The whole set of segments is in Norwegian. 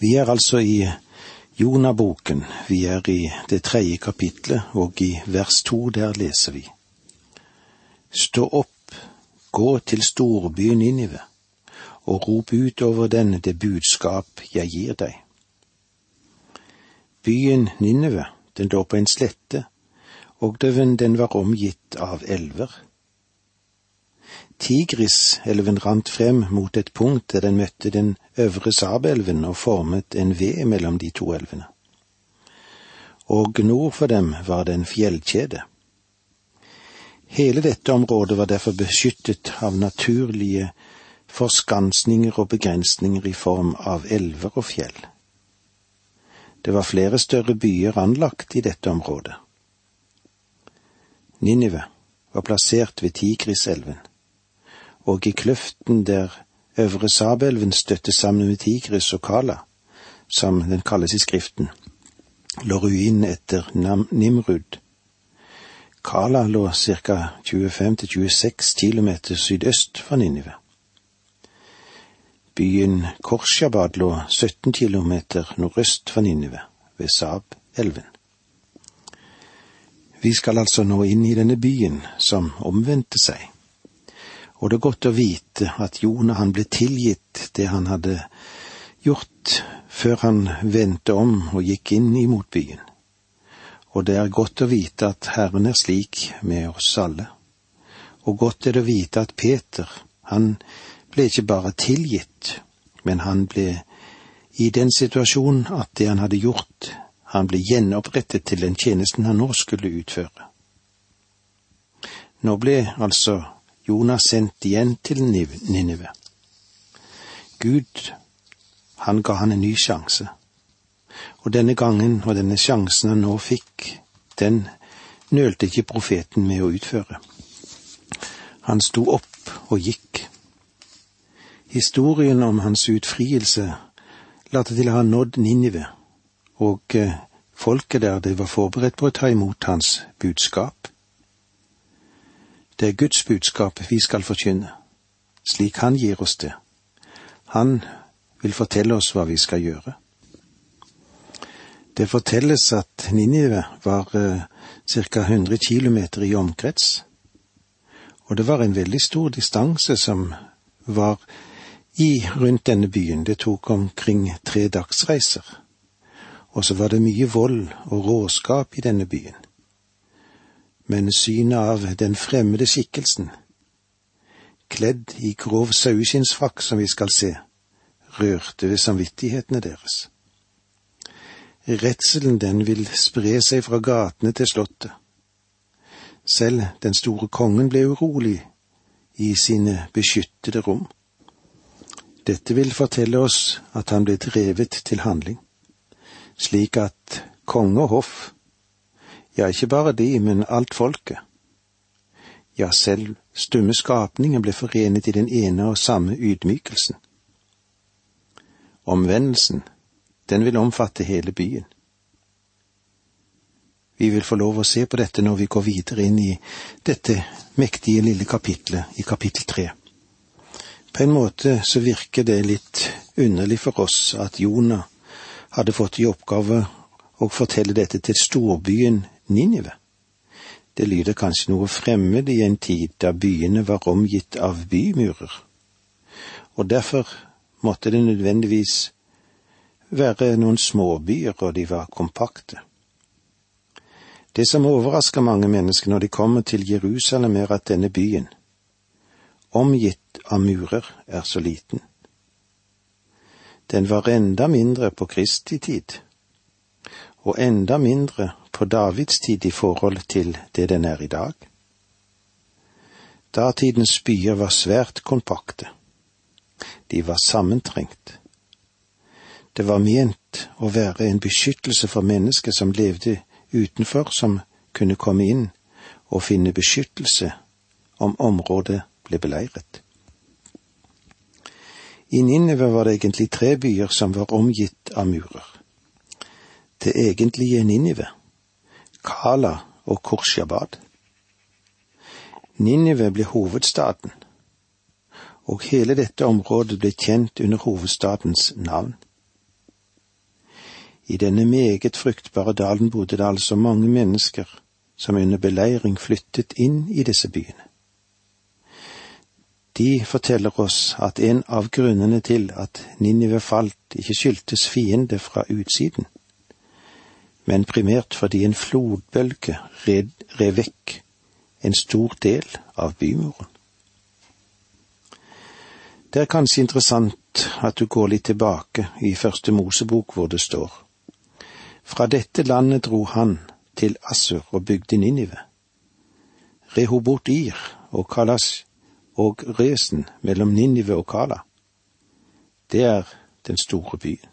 Vi er altså i Jonaboken. Vi er i det tredje kapitlet, og i vers to der leser vi. Stå opp, gå til storbyen Ninive, og rop ut over den det budskap jeg gir deg. Byen Ninive, den lå på en slette, og den var omgitt av elver. Tigriselven rant frem mot et punkt der den møtte den øvre Sabelven og formet en V mellom de to elvene. Og nord for dem var det en fjellkjede. Hele dette området var derfor beskyttet av naturlige forskansninger og begrensninger i form av elver og fjell. Det var flere større byer anlagt i dette området. Ninive var plassert ved Tigriselven og i kløften der Øvre Sabelven støttes sammen med Tigris og Kala, som den kalles i Skriften, lå ruinen etter Nimrud. Kala lå ca. 25-26 km sydøst for Ninive. Byen Korsjabad lå 17 km nordøst for Ninive, ved Sab-elven. Vi skal altså nå inn i denne byen som omvendte seg og det er godt å vite at Jonah han ble tilgitt det han hadde gjort før han vendte om og gikk inn imot byen. Og det er godt å vite at Herren er slik med oss alle. Og godt er det å vite at Peter, han ble ikke bare tilgitt, men han ble i den situasjonen at det han hadde gjort, han ble gjenopprettet til den tjenesten han nå skulle utføre. Nå ble altså Jonas sendt igjen til Ninive. Gud, han ga han en ny sjanse. Og denne gangen og denne sjansen han nå fikk, den nølte ikke profeten med å utføre. Han sto opp og gikk. Historien om hans utfrielse later til å ha nådd Ninive, og eh, folket der det var forberedt på å ta imot hans budskap. Det er Guds budskap vi skal forkynne, slik Han gir oss det. Han vil fortelle oss hva vi skal gjøre. Det fortelles at Ninive var eh, ca. 100 km i omkrets, og det var en veldig stor distanse som var i rundt denne byen. Det tok omkring tre dagsreiser. Og så var det mye vold og råskap i denne byen men synet av den fremmede skikkelsen, kledd i grov saueskinnsfrakk som vi skal se, rørte ved samvittighetene deres. Redselen den vil spre seg fra gatene til slottet. Selv den store kongen ble urolig i sine beskyttede rom. Dette vil fortelle oss at han ble drevet til handling, slik at konge og hoff ja, ikke bare de, men alt folket. Ja, selv stumme skapningen ble forenet i den ene og samme ydmykelsen. Omvendelsen, den vil omfatte hele byen. Vi vil få lov å se på dette når vi går videre inn i dette mektige lille kapitlet i kapittel tre. På en måte så virker det litt underlig for oss at Jonah hadde fått i oppgave å fortelle dette til storbyen Ninive. Det lyder kanskje noe fremmed i en tid da byene var omgitt av bymurer, og derfor måtte det nødvendigvis være noen småbyer, og de var kompakte. Det som overrasker mange mennesker når de kommer til Jerusalem, er at denne byen, omgitt av murer, er så liten. Den var enda mindre på Kristi tid, og enda mindre på Davids tid i forhold til det den er i dag. Datidens byer var svært kompakte. De var sammentrengt. Det var ment å være en beskyttelse for mennesker som levde utenfor, som kunne komme inn og finne beskyttelse om området ble beleiret. I Ninneve var det egentlig tre byer som var omgitt av murer. Det egentlige Ninive Kala og Korsjabad. Ninive ble hovedstaden, og hele dette området ble kjent under hovedstadens navn. I denne meget fruktbare dalen bodde det altså mange mennesker som under beleiring flyttet inn i disse byene. De forteller oss at en av grunnene til at Ninive falt, ikke skyldtes fiende fra utsiden, men primært fordi en flodbølge red, red vekk en stor del av bymuren. Det er kanskje interessant at du går litt tilbake i første Mosebok hvor det står Fra dette landet dro han til Assur og bygde Ninive. Rehobot Ir og Kalas og Resen mellom Ninive og Kala. Det er den store byen.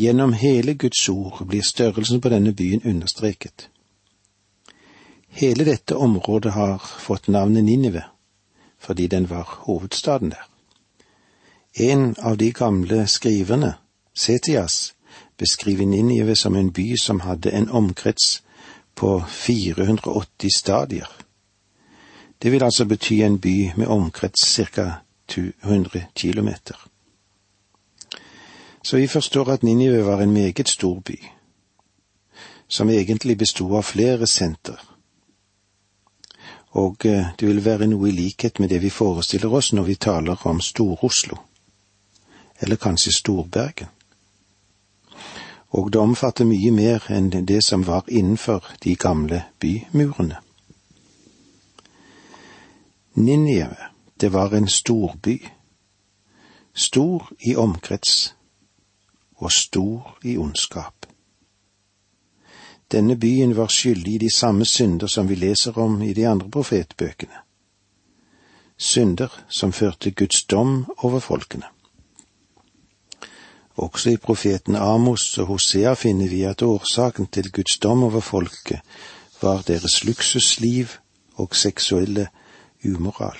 Gjennom hele Guds ord blir størrelsen på denne byen understreket. Hele dette området har fått navnet Ninive fordi den var hovedstaden der. En av de gamle skriverne, Setias, beskriver Ninive som en by som hadde en omkrets på 480 stadier. Det vil altså bety en by med omkrets ca. 200 kilometer. Så vi forstår at Ninive var en meget stor by, som egentlig bestod av flere senter. Og eh, det vil være noe i likhet med det vi forestiller oss når vi taler om Stor-Oslo, eller kanskje Storbergen og det omfatter mye mer enn det som var innenfor de gamle bymurene. Ninjeve, det var en storby, stor i omkrets og stor i ondskap. Denne byen var skyldig i de samme synder som vi leser om i de andre profetbøkene, synder som førte Guds dom over folkene. Også i profeten Amos og Hosea finner vi at årsaken til Guds dom over folket var deres luksusliv og seksuelle umoral.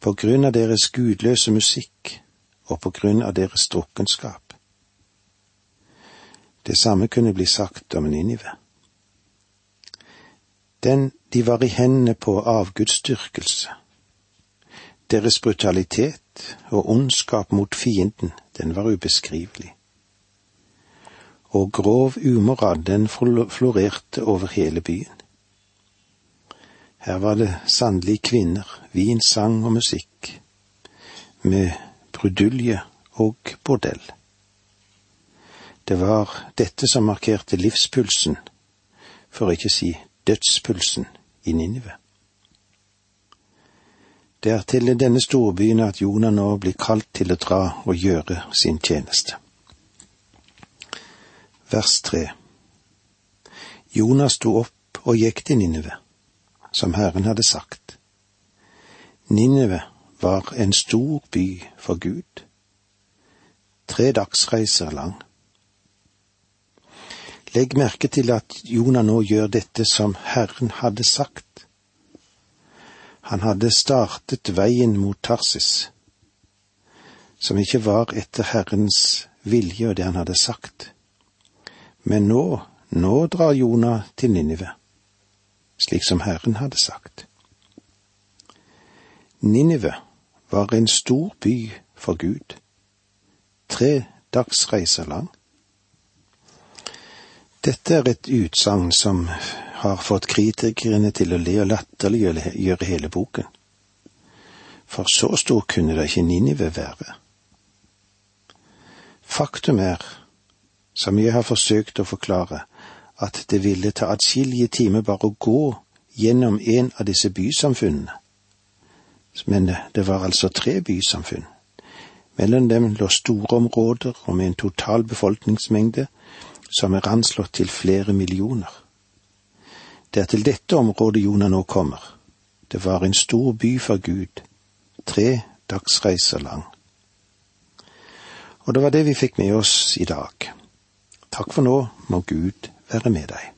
På grunn av deres gudløse musikk og på grunn av deres drukkenskap. Det samme kunne bli sagt om Ninive. Den de var i hendene på avgudsdyrkelse. Deres brutalitet og ondskap mot fienden, den var ubeskrivelig. Og grov umoral, den florerte over hele byen. Her var det sannelig kvinner, vin, sang og musikk, med brudulje og bordell. Det var dette som markerte livspulsen, for ikke å si dødspulsen, i Ninive. Det er til denne storbyen at Jonah nå blir kalt til å dra og gjøre sin tjeneste. Vers tre Jonah sto opp og gikk til Ninive, som Herren hadde sagt. Ninive var en stor by for Gud, tre dagsreiser lang. Legg merke til at Jonah nå gjør dette som Herren hadde sagt. Han hadde startet veien mot Tarsis, som ikke var etter Herrens vilje og det han hadde sagt. Men nå, nå drar Jonah til Ninive, slik som Herren hadde sagt. Ninive var en stor by for Gud, tre dagsreiser lang. Dette er et utsagn som har fått kritikerne til å le og latterliggjøre hele boken. For så stor kunne det ikke Ninive være. Faktum er, som jeg har forsøkt å forklare, at det ville ta atskillige timer bare å gå gjennom en av disse bysamfunnene. Men det var altså tre bysamfunn. Mellom dem lå store områder og med en total befolkningsmengde som er anslått til flere millioner. Det er til dette området Jonah nå kommer. Det var en stor by for Gud, tre dagsreiser lang. Og det var det vi fikk med oss i dag. Takk for nå, må Gud være med deg.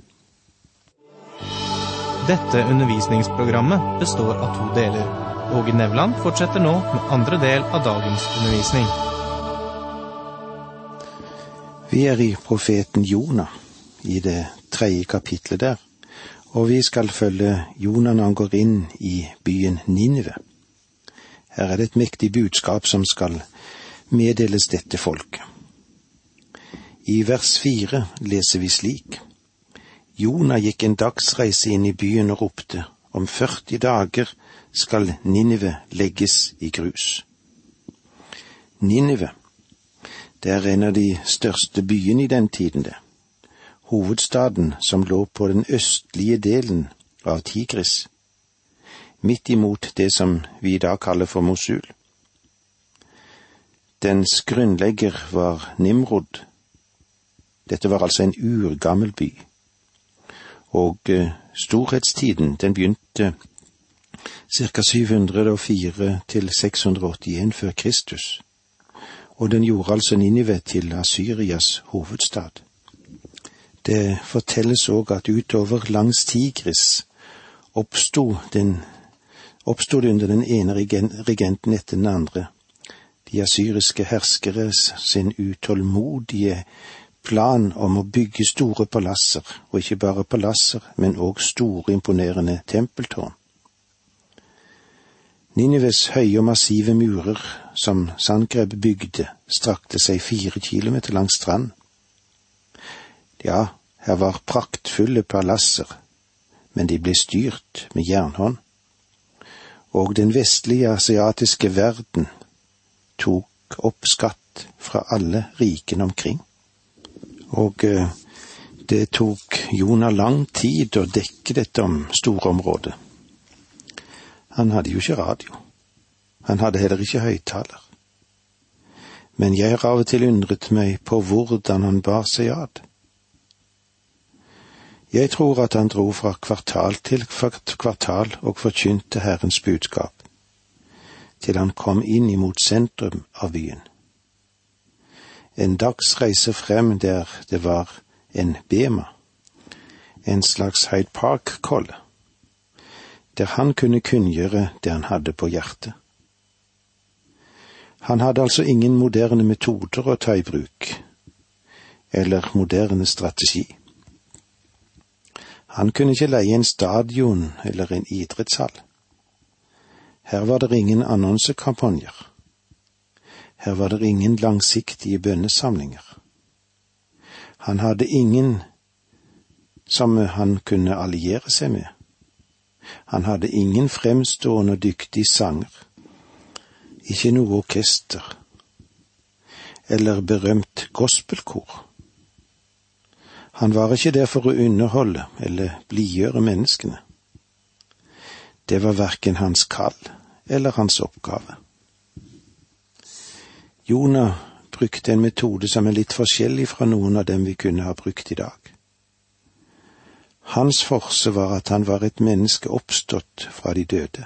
Dette undervisningsprogrammet består av to deler. Åge Nevland fortsetter nå med andre del av dagens undervisning. Vi er i profeten Jonah, i det tredje kapitlet der og vi skal følge Jonah når han går inn i byen Ninive. Her er det et mektig budskap som skal meddeles dette folket. I vers fire leser vi slik. Jonah gikk en dagsreise inn i byen og ropte, om 40 dager skal Ninive legges i grus. Ninive, det er en av de største byene i den tiden, det. Hovedstaden som lå på den østlige delen av Tigris, midt imot det som vi i dag kaller for Mosul. Dens grunnlegger var Nimrod. Dette var altså en urgammel by. Og eh, storhetstiden, den begynte ca. 704 til 681 før Kristus, og den gjorde altså Ninive til Asyrias hovedstad. Det fortelles òg at utover langs Tigris oppsto den oppstod under den ene regenten etter den andre, de asyriske herskere sin utålmodige plan om å bygge store palasser, og ikke bare palasser, men òg store, imponerende tempeltårn. Ninives høye og massive murer, som Sandgreb bygde, strakte seg fire kilometer langs strand. Ja, her var praktfulle palasser, men de ble styrt med jernhånd. Og den vestlige asiatiske verden tok opp skatt fra alle rikene omkring. Og eh, det tok Jonah lang tid å dekke dette om store området. Han hadde jo ikke radio. Han hadde heller ikke høyttaler. Men jeg har av og til undret meg på hvordan han bar seg ad. Jeg tror at han dro fra kvartal til kvartal og forkynte Herrens budskap, til han kom inn imot sentrum av byen. En dagsreise frem der det var en bema, en slags Hyde Park-kolle der han kunne kunngjøre det han hadde på hjertet. Han hadde altså ingen moderne metoder å ta i bruk, eller moderne strategi. Han kunne ikke leie en stadion eller en idrettshall. Her var det ingen annonsekampanjer. Her var det ingen langsiktige bønnesamlinger. Han hadde ingen som han kunne alliere seg med. Han hadde ingen fremstående og dyktig sanger, ikke noe orkester eller berømt gospelkor. Han var ikke der for å underholde eller blidgjøre menneskene. Det var verken hans kall eller hans oppgave. Jonah brukte en metode som er litt forskjellig fra noen av dem vi kunne ha brukt i dag. Hans forse var at han var et menneske oppstått fra de døde.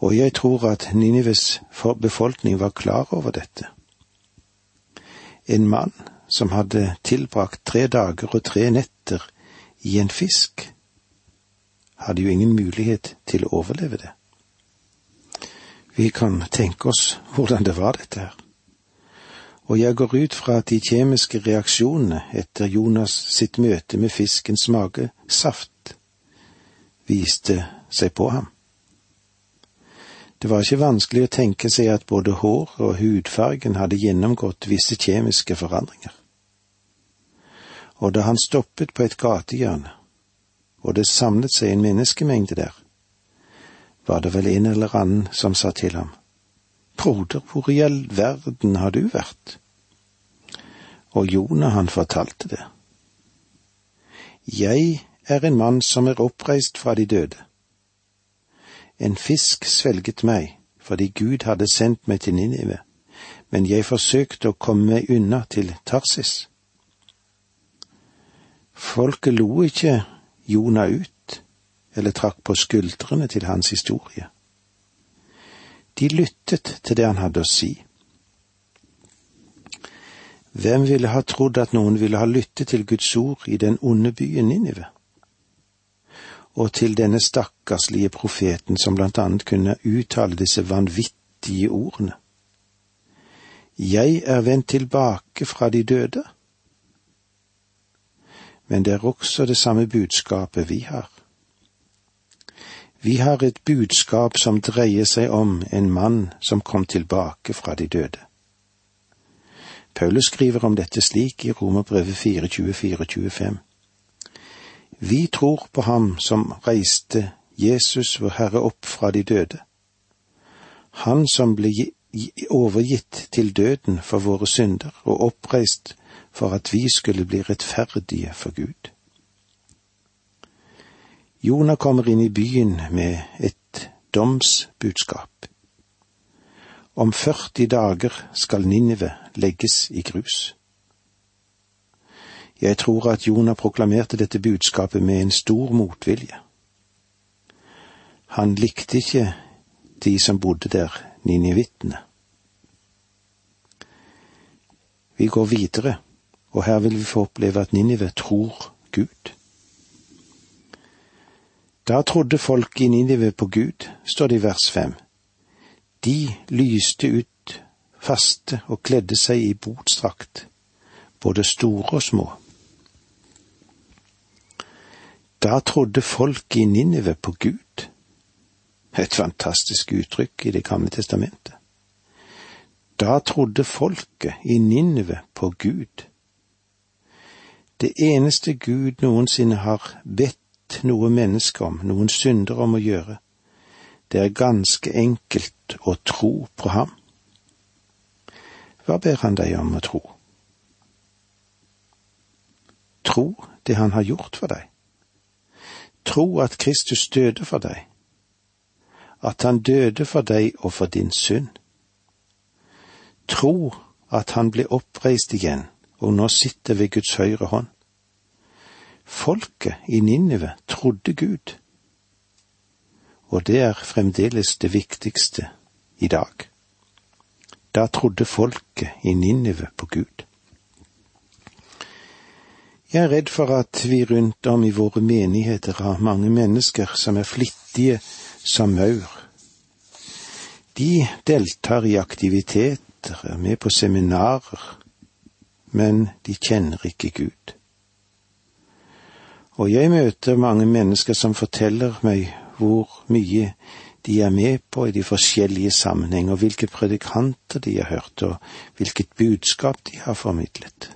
Og jeg tror at Ninives befolkning var klar over dette. En mann som hadde tilbrakt tre dager og tre netter i en fisk, hadde jo ingen mulighet til å overleve det. Vi kan tenke oss hvordan det var, dette her og jeg går ut fra at de kjemiske reaksjonene etter Jonas sitt møte med fiskens mage, saft, viste seg på ham. Det var ikke vanskelig å tenke seg at både hår og hudfargen hadde gjennomgått visse kjemiske forandringer. Og da han stoppet på et gatehjørne, og det samlet seg en menneskemengde der, var det vel en eller annen som sa til ham, Broder, hvor i all verden har du vært? Og Jonah, han fortalte det. Jeg er en mann som er oppreist fra de døde. En fisk svelget meg fordi Gud hadde sendt meg til Ninive, men jeg forsøkte å komme meg unna til Tarsis. Folket lo ikke Jonah ut eller trakk på skuldrene til hans historie. De lyttet til det han hadde å si. Hvem ville ha trodd at noen ville ha lyttet til Guds ord i den onde byen Ninive? Og til denne stakkarslige profeten som blant annet kunne uttale disse vanvittige ordene. Jeg er vendt tilbake fra de døde. Men det er også det samme budskapet vi har. Vi har et budskap som dreier seg om en mann som kom tilbake fra de døde. Paulus skriver om dette slik i Romerbrevet 4, 24-25. Vi tror på ham som reiste Jesus, vår Herre, opp fra de døde. Han som ble overgitt til døden for våre synder og oppreist for at vi skulle bli rettferdige for Gud. Jonah kommer inn i byen med et domsbudskap. Om 40 dager skal Ninive legges i grus. Jeg tror at Jonah proklamerte dette budskapet med en stor motvilje. Han likte ikke de som bodde der, ninivittene. Vi går videre, og her vil vi få oppleve at Ninive tror Gud. Da trodde folk i Ninive på Gud, står det i vers fem. De lyste ut faste og kledde seg i botstrakt, både store og små. Da trodde folk i Ninive på Gud. Et fantastisk uttrykk i Det gamle testamentet. Da trodde folket i Ninive på Gud. Det eneste Gud noensinne har bedt noe menneske om, noen synder om å gjøre, det er ganske enkelt å tro på ham. Hva ber han deg om å tro? Tro det han har gjort for deg. Tro at Kristus døde for deg, at han døde for deg og for din synd. Tro at han ble oppreist igjen og nå sitter ved Guds høyre hånd. Folket i Ninive trodde Gud, og det er fremdeles det viktigste i dag. Da trodde folket i Ninive på Gud. Jeg er redd for at vi rundt om i våre menigheter har mange mennesker som er flittige som maur. De deltar i aktiviteter, er med på seminarer, men de kjenner ikke Gud. Og jeg møter mange mennesker som forteller meg hvor mye de er med på i de forskjellige sammenhenger, hvilke predikanter de har hørt, og hvilket budskap de har formidlet.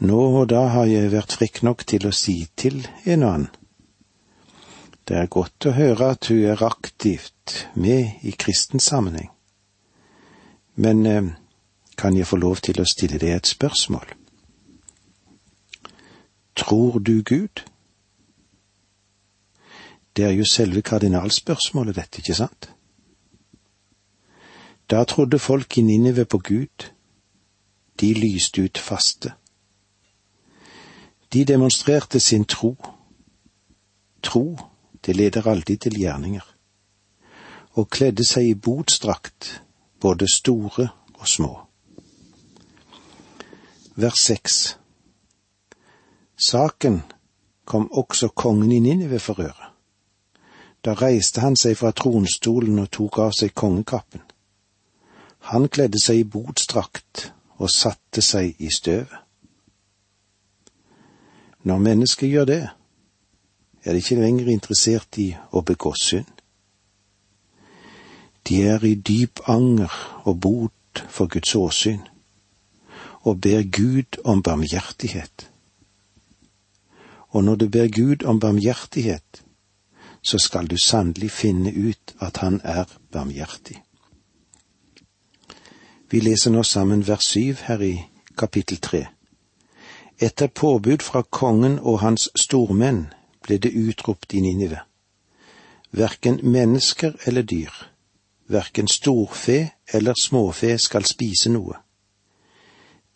Nå og da har jeg vært frekk nok til å si til en og annen. Det er godt å høre at hun er aktivt med i kristen sammenheng, men eh, kan jeg få lov til å stille deg et spørsmål? Tror du Gud? Det er jo selve kardinalspørsmålet, dette, ikke sant? Da trodde folk i Ninive på Gud. De lyste ut faste. De demonstrerte sin tro. Tro, det leder alltid til gjerninger. Og kledde seg i botsdrakt, både store og små vers seks. Saken kom også kongen i Ninive for øre. Da reiste han seg fra tronstolen og tok av seg kongekappen. Han kledde seg i botsdrakt og satte seg i støvet. Når mennesker gjør det, er de ikke lenger interessert i å begå synd. De er i dyp anger og bot for Guds åsyn og ber Gud om barmhjertighet. Og når du ber Gud om barmhjertighet, så skal du sannelig finne ut at Han er barmhjertig. Vi leser nå sammen vers syv her i kapittel tre. Etter påbud fra kongen og hans stormenn ble det utropt i Ninive. Verken mennesker eller dyr, verken storfe eller småfe skal spise noe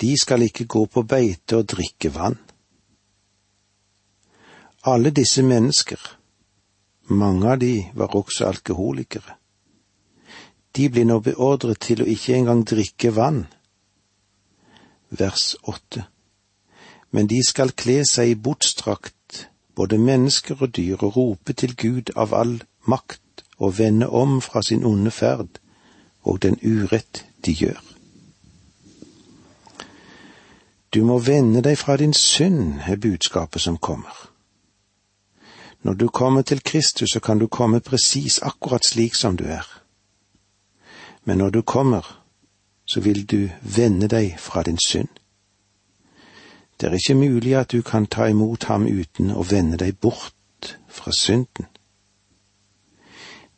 de skal ikke gå på beite og drikke vann. Alle disse mennesker, mange av de var også alkoholikere. De blir nå beordret til å ikke engang drikke vann. Vers åtte. Men de skal kle seg i botstrakt, både mennesker og dyr, og rope til Gud av all makt og vende om fra sin onde ferd og den urett de gjør. Du må vende deg fra din synd, er budskapet som kommer. Når du kommer til Kristus, så kan du komme presis akkurat slik som du er. Men når du kommer, så vil du vende deg fra din synd. Det er ikke mulig at du kan ta imot ham uten å vende deg bort fra synden.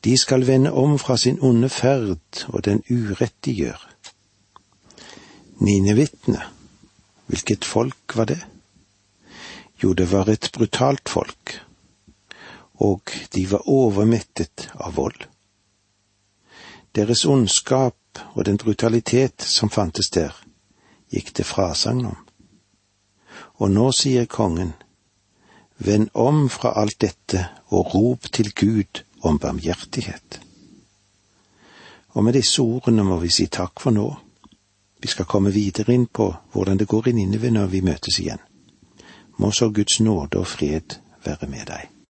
De skal vende om fra sin onde ferd og den urett de gjør. Ninevitne, hvilket folk var det? Jo, det var et brutalt folk, og de var overmettet av vold. Deres ondskap og den brutalitet som fantes der, gikk det frasagn om. Og nå sier kongen, vend om fra alt dette og rop til Gud om barmhjertighet. Og med disse ordene må vi si takk for nå. Vi skal komme videre inn på hvordan det går i Ninive når vi møtes igjen. Må så Guds nåde og fred være med deg.